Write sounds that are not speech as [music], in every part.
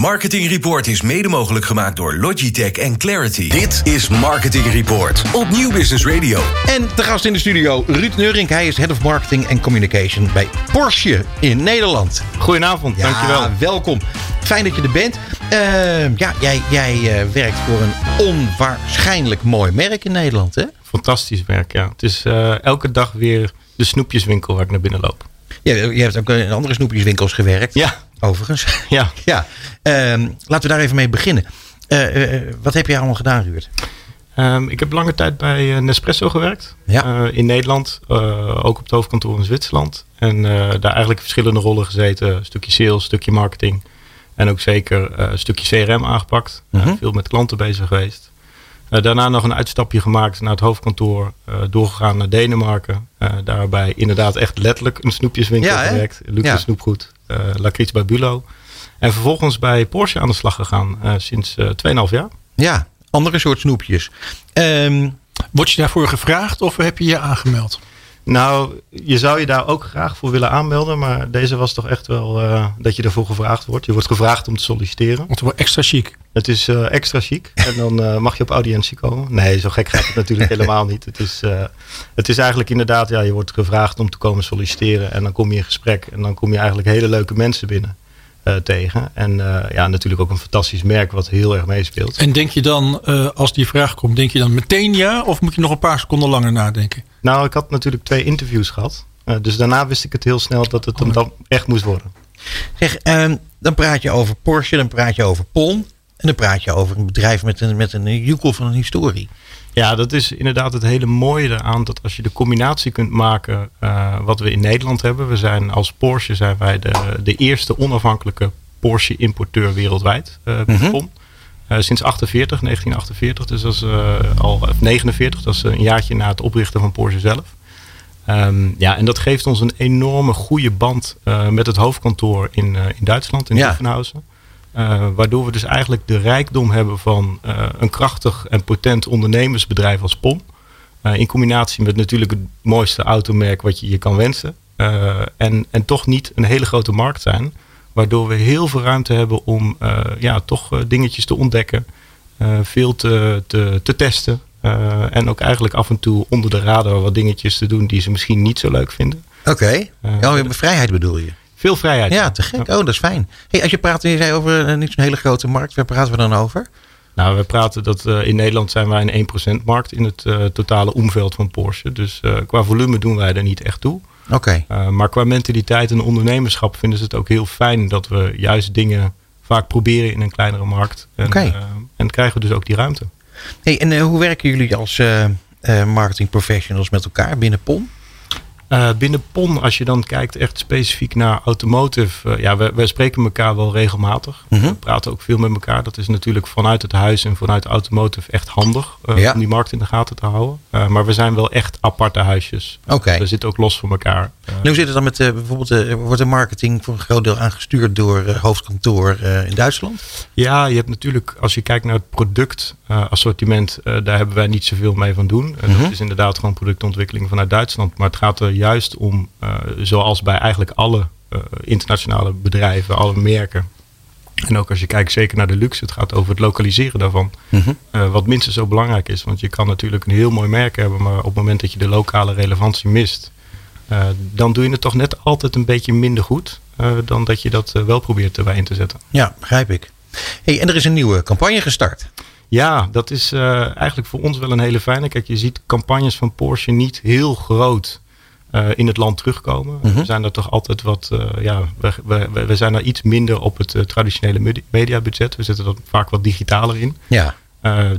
Marketing Report is mede mogelijk gemaakt door Logitech en Clarity. Dit is Marketing Report op Nieuw Business Radio. En de gast in de studio, Ruud Neurink. Hij is Head of Marketing en Communication bij Porsche in Nederland. Goedenavond, Ja, dankjewel. welkom. Fijn dat je er bent. Eh, ja, jij, jij eh, werkt voor een onwaarschijnlijk mooi merk in Nederland, hè? Fantastisch werk, ja. Het is eh, elke dag weer de snoepjeswinkel waar ik naar binnen loop. Je, je hebt ook in andere snoepjeswinkels gewerkt. Ja, Overigens. [laughs] ja. ja. Ehm, laten we daar even mee beginnen. Eh, eh, wat heb je allemaal gedaan, Ruud? Ehm, ik heb lange tijd bij eh, Nespresso gewerkt. Ja. Eh, in Nederland, eh, ook op het hoofdkantoor in Zwitserland. En eh, daar eigenlijk verschillende rollen gezeten. Een stukje sales, stukje marketing. En ook zeker eh, een stukje CRM aangepakt. Eh, Mhm. veel met klanten bezig geweest. Eh, daarna nog een uitstapje gemaakt naar het hoofdkantoor. eh, doorgegaan naar Denemarken. Eh, daarbij inderdaad echt letterlijk een snoepjeswinkel Ja, gewerkt. Luxe Ja. Snoepgoed. Eh Lakritz bij Bulo. En vervolgens bij Porsche aan de slag gegaan. eh, sinds eh 2,5 jaar. Ja, andere soort snoepjes. Ehm, Word je daarvoor gevraagd of heb je je aangemeld? Nou, je zou je daar ook graag voor willen aanmelden. Maar deze was toch echt wel eh, dat je ervoor gevraagd wordt. Je wordt gevraagd om te solliciteren. Want wel extra chic. Het is eh, extra chic. En dan eh, mag je op audiëntie komen. Nee, zo gek gaat het natuurlijk [laughs] helemaal niet. Het is, het is eigenlijk inderdaad, ja, je wordt gevraagd om te komen solliciteren. En dan kom je in gesprek. En dan kom je eigenlijk hele leuke mensen binnen tegen. En ja, natuurlijk ook een fantastisch merk wat heel erg meespeelt. En denk je dan, als die vraag komt, denk je dan meteen ja? Of moet je nog een paar seconden langer nadenken? Nou, ik had natuurlijk twee interviews gehad. Eh, dus daarna wist ik het heel snel dat het hem dan echt moest worden. zeg, ehm, dan praat je over Porsche, dan praat je over PON. En dan praat je over een bedrijf met een, met een joekel van een historie. Ja, dat is inderdaad het hele mooie eraan. Dat als je de combinatie kunt maken eh, wat we in Nederland hebben. We zijn als Porsche zijn wij de, de eerste onafhankelijke Porsche importeur wereldwijd. met Mhm. Eh, sinds 48, 1948. Dus dat is eh, al of 49. Dat is een jaartje na het oprichten van Porsche zelf. Ehm, ja, en dat geeft ons een enorme goede band eh, met het hoofdkantoor in, eh, in Duitsland, in Ja. Eh, waardoor we dus eigenlijk de rijkdom hebben van eh, een krachtig en potent ondernemersbedrijf als POM. Eh, in combinatie met natuurlijk het mooiste automerk wat je je kan wensen. Eh, en, en toch niet een hele grote markt zijn. Waardoor we heel veel ruimte hebben om eh, ja, toch eh, dingetjes te ontdekken. eh, veel te, te, te testen. en ook eigenlijk af en toe onder de radar wat dingetjes te doen die ze misschien niet zo leuk vinden. Oké. Eh, oh, vrijheid bedoel je? Veel vrijheid. Ja, te gek. Oh, dat is fijn. Hey, als je praat, je zei over niet zo'n hele grote markt. Waar praten we dan over? Nou, we praten dat eh, in Nederland zijn wij een 1% markt in het totale omveld van Porsche. Dus qua volume doen wij er niet echt toe. Oké. Uh, maar qua mentaliteit en ondernemerschap vinden ze het ook heel fijn dat we juist dingen vaak proberen in een kleinere markt. En, eh, en krijgen we dus ook die ruimte. Hey, en eh, hoe werken jullie als eh, eh, marketing professionals met elkaar binnen PON? Uh, binnen PON, als je dan kijkt echt specifiek naar automotive. Uh, ja, wij, wij, spreken elkaar wel regelmatig. Mhm. We praten ook veel met elkaar. Dat is natuurlijk vanuit het huis en vanuit automotive echt handig. Uh, Ja. Om die markt in de gaten te houden. Maar we zijn wel echt aparte huisjes. Oké. We zitten ook los van elkaar. Hoe zit het dan met eh, bijvoorbeeld, eh, wordt de marketing voor een groot deel aangestuurd door eh, hoofdkantoor eh, in Duitsland? Ja, je hebt natuurlijk, als je kijkt naar het productassortiment, daar hebben wij niet zoveel mee van doen. Uh, Mhm. Dat is inderdaad gewoon productontwikkeling vanuit Duitsland. Maar het gaat er juist om, uh, zoals bij eigenlijk alle uh, internationale bedrijven, alle merken. En ook als je kijkt zeker naar de luxe, het gaat over het lokaliseren daarvan. Mhm. Uh, wat minstens zo belangrijk is. Want je kan natuurlijk een heel mooi merk hebben, maar op het moment dat je de lokale relevantie mist, uh, dan doe je het toch net altijd een beetje minder goed uh, dan dat je dat wel probeert erbij in te zetten. Ja, begrijp ik. Hey, en er is een nieuwe campagne gestart. Ja, dat is eigenlijk voor ons wel een hele fijne. Kijk, je ziet campagnes van Porsche niet heel groot uh, in het land terugkomen. Mhm. We zijn er toch altijd wat, uh, ja, we, we, we zijn er iets minder op het traditionele mediabudget. We zitten er vaak wat digitaler in. Ja.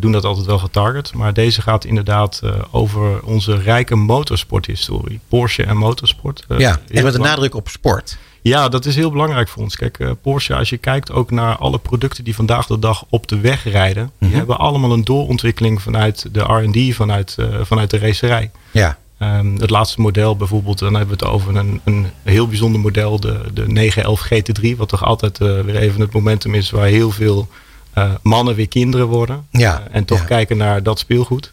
Doen dat altijd wel getarget. Maar deze gaat inderdaad over onze rijke motorsporthistorie. Porsche en motorsport. Ja, en met een nadruk op sport. Ja, dat is heel belangrijk voor ons. Kijk, Porsche, als je kijkt ook naar alle producten die vandaag de dag op de weg rijden. Mm -hmm. Die hebben allemaal een doorontwikkeling vanuit de R&D, vanuit, vanuit de racerij. Ja. Um, het laatste model bijvoorbeeld, dan hebben we het over een, een heel bijzonder model, de, de 911 GT3. Wat toch altijd uh, weer even het momentum is waar heel veel uh, mannen weer kinderen worden. Ja, uh, en toch ja. kijken naar dat speelgoed.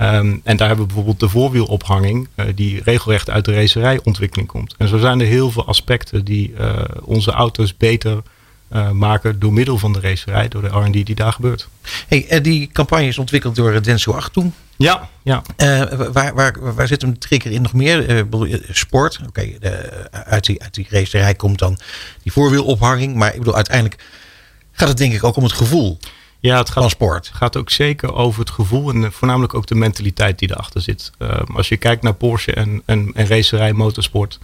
Um, en daar hebben we bijvoorbeeld de voorwielophanging, die regelrecht uit de racerijontwikkeling komt. En zo zijn er heel veel aspecten die onze auto's beter uh, maken door middel van de racerij, door de R&D die daar gebeurt. Hey, uh, die campagne is ontwikkeld door Denso 8 toen. Ja, ja. Uh, waar, waar, waar zit een trigger in nog meer? sport. Oké, okay, uit, die, uit die racerij komt dan die voorwielopharing. Maar ik bedoel, uiteindelijk gaat het denk ik ook om het gevoel. Ja, het gaat, van sport. gaat ook zeker over het gevoel en voornamelijk ook de mentaliteit die erachter zit. als je kijkt naar Porsche en, en, en racerij, motorsport,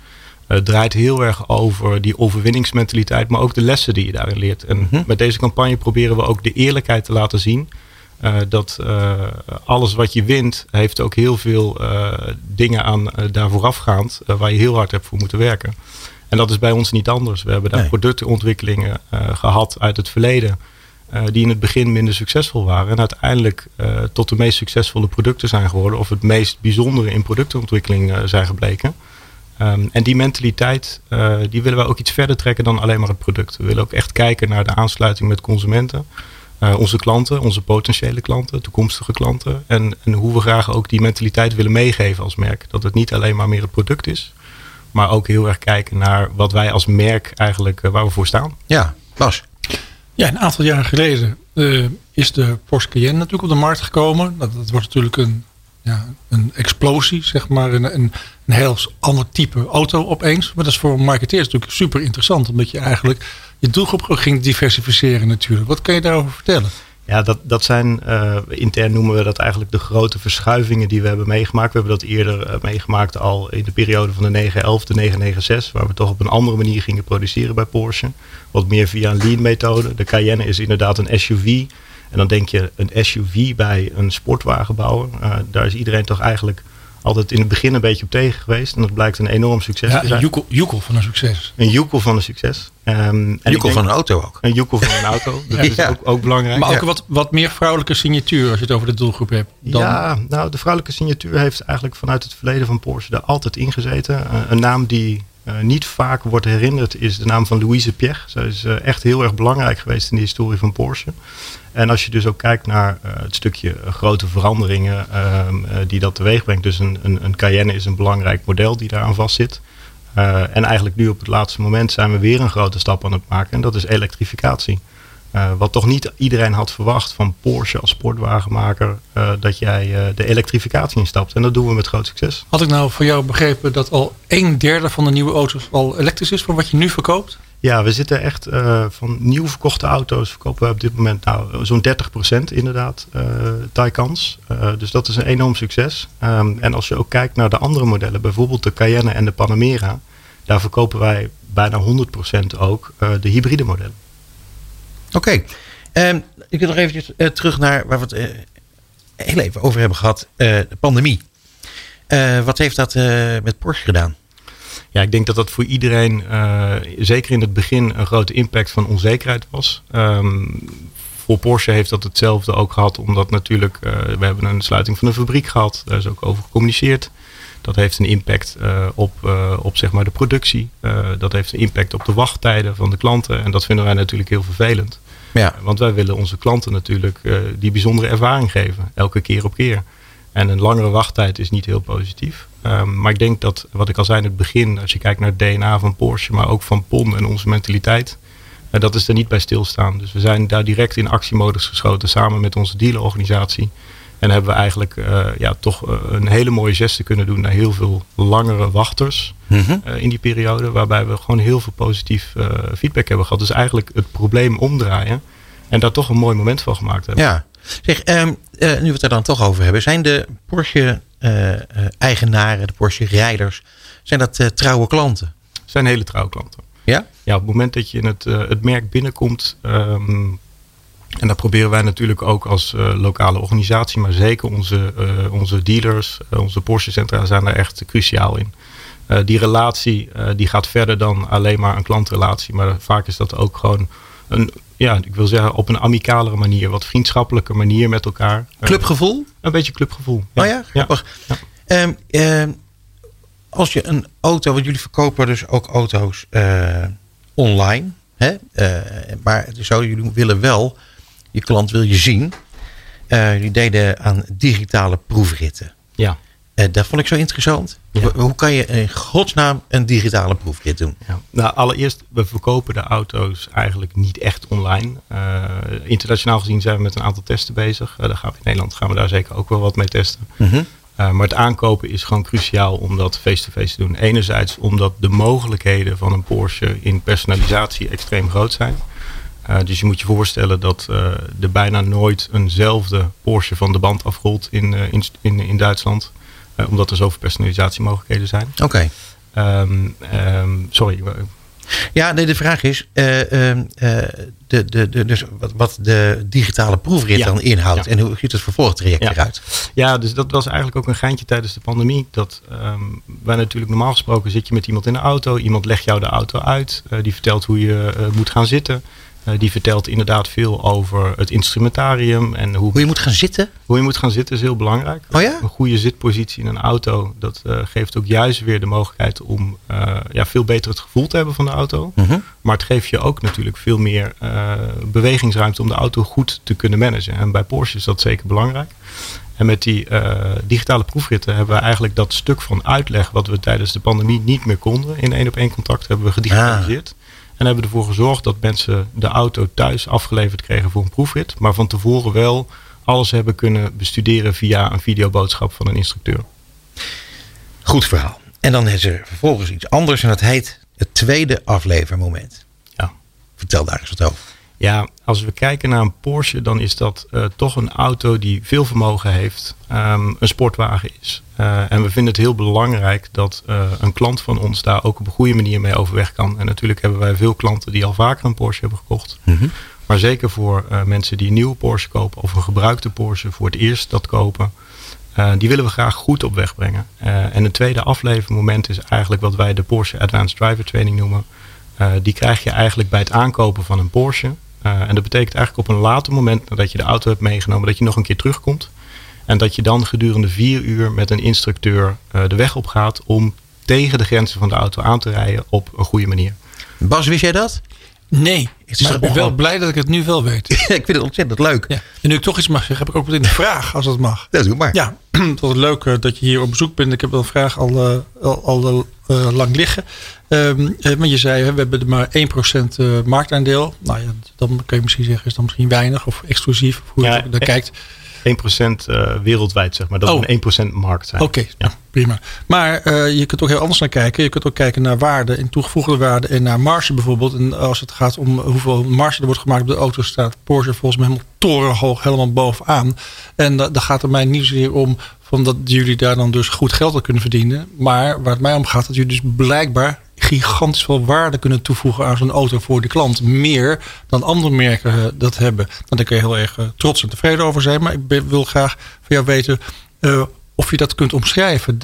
het draait heel erg over die overwinningsmentaliteit, maar ook de lessen die je daarin leert. En Mhm. met deze campagne proberen we ook de eerlijkheid te laten zien. Uh, dat uh, alles wat je wint, heeft ook heel veel uh, dingen aan daar voorafgaand, waar je heel hard hebt voor moeten werken. En dat is bij ons niet anders. We hebben daar Nee. productontwikkelingen gehad uit het verleden. die in het begin minder succesvol waren. En uiteindelijk tot de meest succesvolle producten zijn geworden. Of het meest bijzondere in productontwikkeling zijn gebleken. Um, en die mentaliteit, uh, die willen we ook iets verder trekken dan alleen maar het product. We willen ook echt kijken naar de aansluiting met consumenten. Uh, onze klanten, onze potentiële klanten, toekomstige klanten. En, en hoe we graag ook die mentaliteit willen meegeven als merk. Dat het niet alleen maar meer het product is. Maar ook heel erg kijken naar wat wij als merk eigenlijk, uh, waar we voor staan. Ja, Bas. Ja, een aantal jaren geleden is de Porsche Cayenne natuurlijk op de markt gekomen. Dat, dat was natuurlijk een ja, een explosie, zeg maar. Een, een, een heel ander type auto opeens. Maar dat is voor marketeers natuurlijk super interessant. Omdat je eigenlijk je doelgroep ging diversificeren natuurlijk. Wat kan je daarover vertellen? Ja, dat, dat zijn, uh, intern noemen we dat eigenlijk de grote verschuivingen die we hebben meegemaakt. We hebben dat eerder uh, meegemaakt al in de periode van de 911, de 996. Waar we toch op een andere manier gingen produceren bij Porsche. Wat meer via een lean methode. De Cayenne is inderdaad een SUV. En dan denk je een SUV bij een sportwagenbouwer. Uh, daar is iedereen toch eigenlijk altijd in het begin een beetje op tegen geweest. En dat blijkt een enorm succes ja, te zijn. Een joekel, van een succes. Een joekel van een succes. Um, Een joekel van een auto ook. Een joekel van een auto. [laughs] Dat is ook, ook belangrijk. Maar ook Ja. wat, wat meer vrouwelijke signatuur als je het over de doelgroep hebt. Dan, Ja, nou, de vrouwelijke signatuur heeft eigenlijk vanuit het verleden van Porsche er altijd ingezeten. Uh, een naam die uh, niet vaak wordt herinnerd is de naam van Louise Piech. Zij is uh, echt heel erg belangrijk geweest in de historie van Porsche. En als je dus ook kijkt naar uh, het stukje grote veranderingen ehm, die dat teweeg brengt. Dus een, een, een Cayenne is een belangrijk model die daaraan vastzit. En eigenlijk nu op het laatste moment zijn we weer een grote stap aan het maken. En dat is elektrificatie. Wat toch niet iedereen had verwacht van Porsche als sportwagenmaker. Dat jij de elektrificatie instapt. En dat doen we met groot succes. Had ik nou van jou begrepen dat al een derde van de nieuwe auto's al elektrisch is van wat je nu verkoopt? Ja, we zitten echt uh, van nieuw verkochte auto's verkopen we op dit moment nou zo'n 30% inderdaad uh, Taycans. Uh, dus dat is een enorm succes. Um, en als je ook kijkt naar de andere modellen, bijvoorbeeld de Cayenne en de Panamera, daar verkopen wij bijna 100% ook de hybride modellen. Oké. Um, ik wil nog eventjes terug naar waar we het heel even over hebben gehad. De pandemie. wat heeft dat met Porsche gedaan? Ja, ik denk dat dat voor iedereen, uh, zeker in het begin, een grote impact van onzekerheid was. Um, voor Porsche heeft dat hetzelfde ook gehad, omdat natuurlijk, uh, we hebben een sluiting van de fabriek gehad. Daar is ook over gecommuniceerd. Dat heeft een impact uh, op, op zeg maar de productie. dat heeft een impact op de wachttijden van de klanten. En dat vinden wij natuurlijk heel vervelend. Ja. Want wij willen onze klanten natuurlijk die bijzondere ervaring geven, elke keer op keer. En een langere wachttijd is niet heel positief. Um, maar ik denk dat, wat ik al zei in het begin, als je kijkt naar het DNA van Porsche, maar ook van PON en onze mentaliteit, uh, dat is er niet bij stilstaan. Dus we zijn daar direct in actiemodus geschoten samen met onze dealerorganisatie. En hebben we eigenlijk uh, ja, toch uh, een hele mooie geste kunnen doen naar heel veel langere wachters mm -hmm. in die periode. Waarbij we gewoon heel veel positief feedback hebben gehad. Dus eigenlijk het probleem omdraaien. En daar toch een mooi moment van gemaakt hebben. Ja, zeg, um, nu we het er dan toch over hebben. Zijn de Porsche eigenaren, de Porsche rijders, zijn dat trouwe klanten? Zijn hele trouwe klanten. Ja? Ja, op het moment dat je in het, het merk binnenkomt. Um, en daar proberen wij natuurlijk ook als uh, lokale organisatie, maar zeker onze, onze dealers, onze Porsche centra zijn daar echt cruciaal in. die relatie die gaat verder dan alleen maar een klantrelatie, maar vaak is dat ook gewoon een, ja, ik wil zeggen op een amicalere manier, wat vriendschappelijke manier met elkaar. Clubgevoel? Een beetje clubgevoel. Ja. Oh ja, grappig. Ja. ja. Um, um, als je een auto, want jullie verkopen dus ook auto's uh, online. Hè? Uh, maar zo, jullie willen wel, je klant wil je zien. Uh, jullie deden aan digitale proefritten. Ja. Dat vond ik zo interessant. Hoe kan je in godsnaam een digitale proefrit doen? Ja. Nou, allereerst, we verkopen de auto's eigenlijk niet echt online. Uh, internationaal gezien zijn we met een aantal testen bezig. Uh, daar gaan we in Nederland gaan we daar zeker ook wel wat mee testen. Mm -hmm. maar het aankopen is gewoon cruciaal om dat face-to-face -face te doen. Enerzijds omdat de mogelijkheden van een Porsche in personalisatie extreem groot zijn. Dus je moet je voorstellen dat er bijna nooit eenzelfde Porsche van de band afrolt in, in, in, in, Duitsland. Omdat er zoveel personalisatiemogelijkheden zijn. Oké. Okay. Um, um, sorry. Ja, nee, de vraag is ehm, de, de, de, dus wat, wat de digitale proefrit ja. dan inhoudt. Ja. En hoe ziet het vervolgtraject ja. eruit? Ja, dus dat was eigenlijk ook een geintje tijdens de pandemie. Dat um, wij natuurlijk normaal gesproken zit je met iemand in de auto. Iemand legt jou de auto uit. die vertelt hoe je moet gaan zitten. Uh, die vertelt inderdaad veel over het instrumentarium. En hoe, hoe je moet gaan zitten? Hoe je moet gaan zitten is heel belangrijk. Oh ja? Een goede zitpositie in een auto, dat uh, geeft ook juist weer de mogelijkheid om uh, ja, veel beter het gevoel te hebben van de auto. Mm -hmm. Maar het geeft je ook natuurlijk veel meer bewegingsruimte om de auto goed te kunnen managen. En bij Porsche is dat zeker belangrijk. En met die digitale proefritten hebben we eigenlijk dat stuk van uitleg wat we tijdens de pandemie niet meer konden in één op één contact hebben we gedigitaliseerd. Ah. En hebben ervoor gezorgd dat mensen de auto thuis afgeleverd kregen voor een proefrit. Maar van tevoren wel alles hebben kunnen bestuderen via een videoboodschap van een instructeur. Goed verhaal. En dan is er vervolgens iets anders en dat heet het tweede aflevermoment. Ja. Vertel daar eens wat over. Ja, als we kijken naar een Porsche, dan is dat uh, toch een auto die veel vermogen heeft, um, een sportwagen is. Uh, en we vinden het heel belangrijk dat uh, een klant van ons daar ook op een goede manier mee overweg kan. En natuurlijk hebben wij veel klanten die al vaker een Porsche hebben gekocht. Mm -hmm. Maar zeker voor mensen die een nieuwe Porsche kopen of een gebruikte Porsche voor het eerst dat kopen. die willen we graag goed op weg brengen. en een tweede aflevermoment is eigenlijk wat wij de Porsche Advanced Driver Training noemen. die krijg je eigenlijk bij het aankopen van een Porsche. Uh, en dat betekent eigenlijk op een later moment nadat je de auto hebt meegenomen, dat je nog een keer terugkomt. En dat je dan gedurende vier uur met een instructeur uh, de weg op gaat om tegen de grenzen van de auto aan te rijden op een goede manier. Bas, wist jij dat? Nee, ik ben wel blij dat ik het nu wel weet. [laughs] ik vind het ontzettend leuk. Ja. En nu ik toch iets mag zeggen, heb ik ook meteen een vraag, als dat mag. Dat doe maar. Ja, [clears throat] het was leuk uh, dat je hier op bezoek bent. Ik heb wel een vraag al, al, al uh, lang liggen. Um, want je zei, we hebben maar 1% marktaandeel. Nou ja, dan kun je misschien zeggen, is dan misschien weinig of exclusief. Of hoe ja, je daar kijkt. 1% uh, wereldwijd, zeg maar. Dat oh. is een 1% markt zijn. Oké, okay, ja. prima. Maar uh, je kunt ook heel anders naar kijken. Je kunt ook kijken naar waarde en toegevoegde waarde en naar marge bijvoorbeeld. En als het gaat om hoeveel marge er wordt gemaakt op de auto, staat Porsche volgens mij helemaal torenhoog, helemaal bovenaan. En daar gaat er mij niet zozeer om van dat jullie daar dan dus goed geld aan kunnen verdienen. Maar waar het mij om gaat, dat jullie dus blijkbaar gigantisch veel waarde kunnen toevoegen aan zo'n auto voor de klant. Meer dan andere merken dat hebben. Daar kun je heel erg trots en tevreden over zijn. Maar ik wil graag van jou weten uh, of je dat kunt omschrijven.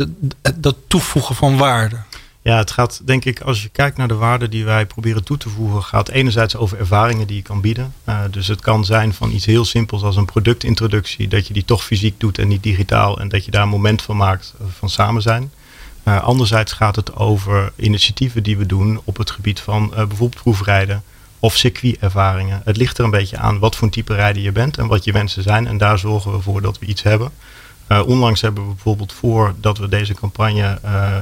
Dat, toevoegen van waarde. Ja, het gaat denk ik, als je kijkt naar de waarde die wij proberen toe te voegen, gaat enerzijds over ervaringen die je kan bieden. Dus het kan zijn van iets heel simpels als een productintroductie, dat je die toch fysiek doet en niet digitaal. En dat je daar een moment van maakt van samen zijn. Uh, anderzijds gaat het over initiatieven die we doen op het gebied van uh, bijvoorbeeld proefrijden of circuitervaringen. Het ligt er een beetje aan wat voor type rijder je bent en wat je wensen zijn. En daar zorgen we voor dat we iets hebben. Uh, onlangs hebben we bijvoorbeeld voordat we deze campagne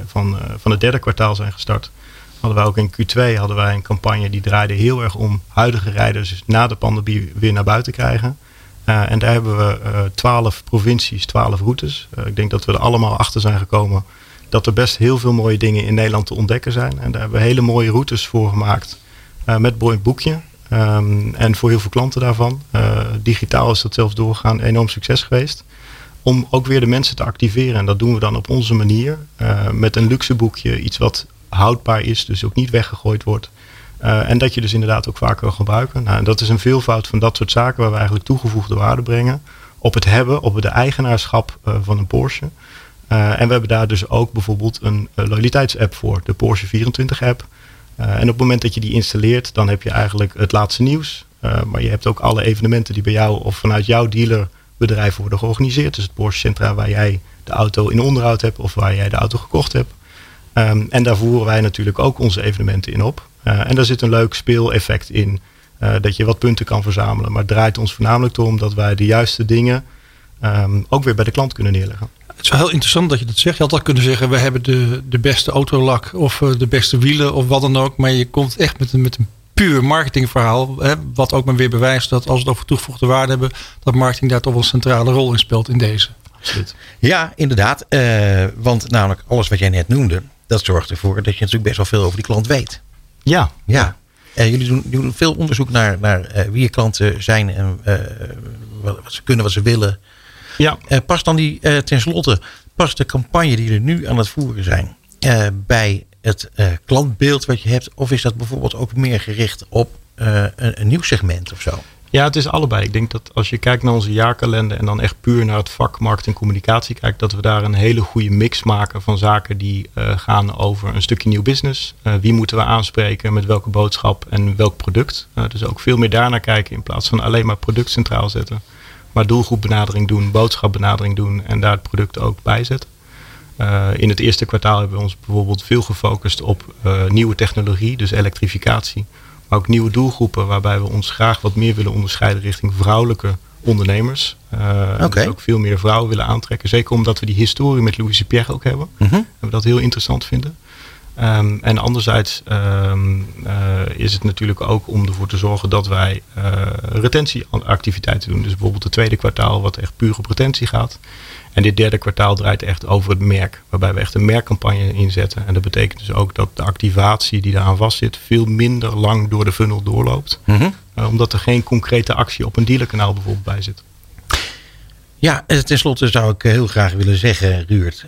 van, van het derde kwartaal zijn gestart, hadden wij ook in Q2 hadden wij een campagne die draaide heel erg om huidige rijders na de pandemie weer naar buiten krijgen. en daar hebben we twaalf provincies, twaalf routes. ik denk dat we er allemaal achter zijn gekomen dat er best heel veel mooie dingen in Nederland te ontdekken zijn. En daar hebben we hele mooie routes voor gemaakt. Uh, met Boy Boekje. Um, en voor heel veel klanten daarvan. Uh, digitaal is dat zelfs doorgaan enorm succes geweest. Om ook weer de mensen te activeren. En dat doen we dan op onze manier. Uh, met een luxe boekje. Iets wat houdbaar is. Dus ook niet weggegooid wordt. en dat je dus inderdaad ook vaker wil gebruiken. Nou, en dat is een veelvoud van dat soort zaken waar we eigenlijk toegevoegde waarde brengen. Op het hebben, op de eigenaarschap van een Porsche. Uh, en we hebben daar dus ook bijvoorbeeld een uh, loyaliteitsapp voor, de Porsche 24 app. Uh, en op het moment dat je die installeert, dan heb je eigenlijk het laatste nieuws. maar je hebt ook alle evenementen die bij jou of vanuit jouw dealerbedrijf worden georganiseerd. Dus het Porsche Centra waar jij de auto in onderhoud hebt of waar jij de auto gekocht hebt. Um, en daar voeren wij natuurlijk ook onze evenementen in op. en daar zit een leuk speeleffect in. dat je wat punten kan verzamelen. Maar het draait ons voornamelijk om dat wij de juiste dingen um, ook weer bij de klant kunnen neerleggen. Het is wel heel interessant dat je dat zegt. Je had al kunnen zeggen, we hebben de, de beste autolak of de beste wielen of wat dan ook. Maar je komt echt met een, met een puur marketingverhaal. Hè, wat ook maar weer bewijst dat als we het over toegevoegde waarde hebben, dat marketing daar toch wel een centrale rol in speelt in deze. Absoluut. Ja, inderdaad. Uh, want namelijk alles wat jij net noemde, dat zorgt ervoor dat je natuurlijk best wel veel over die klant weet. Ja. Ja. Uh, jullie doen, doen, veel onderzoek naar, naar uh, wie je klanten zijn en wat, wat, ze kunnen, wat ze willen. Ja. past dan die, tenslotte, past de campagne die er nu aan het voeren zijn bij het klantbeeld wat je hebt? Of is dat bijvoorbeeld ook meer gericht op een, een, nieuw segment of zo? Ja, het is allebei. Ik denk dat als je kijkt naar onze jaarkalender en dan echt puur naar het vak marketing en communicatie kijkt, dat we daar een hele goede mix maken van zaken die uh, gaan over een stukje nieuw business. wie moeten we aanspreken, met welke boodschap en welk product. dus ook veel meer daarnaar kijken in plaats van alleen maar product centraal zetten. Maar doelgroepbenadering doen, boodschapbenadering doen en daar het product ook bij zetten. Uh, in het eerste kwartaal hebben we ons bijvoorbeeld veel gefocust op uh, nieuwe technologie, dus elektrificatie. Maar ook nieuwe doelgroepen waarbij we ons graag wat meer willen onderscheiden richting vrouwelijke ondernemers. Uh, okay. dus ook veel meer vrouwen willen aantrekken. Zeker omdat we die historie met Louise Pierre ook hebben. Mm -hmm. En we dat heel interessant vinden. Um, en anderzijds um, uh, is het natuurlijk ook om ervoor te zorgen dat wij uh, retentieactiviteiten doen. Dus bijvoorbeeld het tweede kwartaal wat echt puur op retentie gaat. En dit derde kwartaal draait echt over het merk. Waarbij we echt een merkcampagne inzetten. En dat betekent dus ook dat de activatie die daaraan vastzit veel minder lang door de funnel doorloopt. Mm -hmm. uh, omdat er geen concrete actie op een dealerkanaal bijvoorbeeld bij zit. Ja, tenslotte zou ik heel graag willen zeggen, Ruurt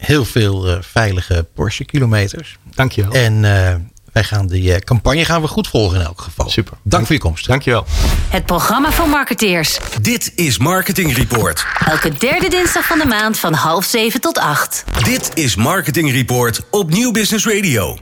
heel veel uh, veilige Porsche kilometers. Dankjewel. En uh, wij gaan die uh, campagne gaan we goed volgen in elk geval. Super. Dank, Dank voor je komst. Dankjewel. Het programma van marketeers. Dit is Marketing Report. Elke derde dinsdag van de maand van half zeven tot acht. Dit is Marketing Report op Nieuw Business Radio.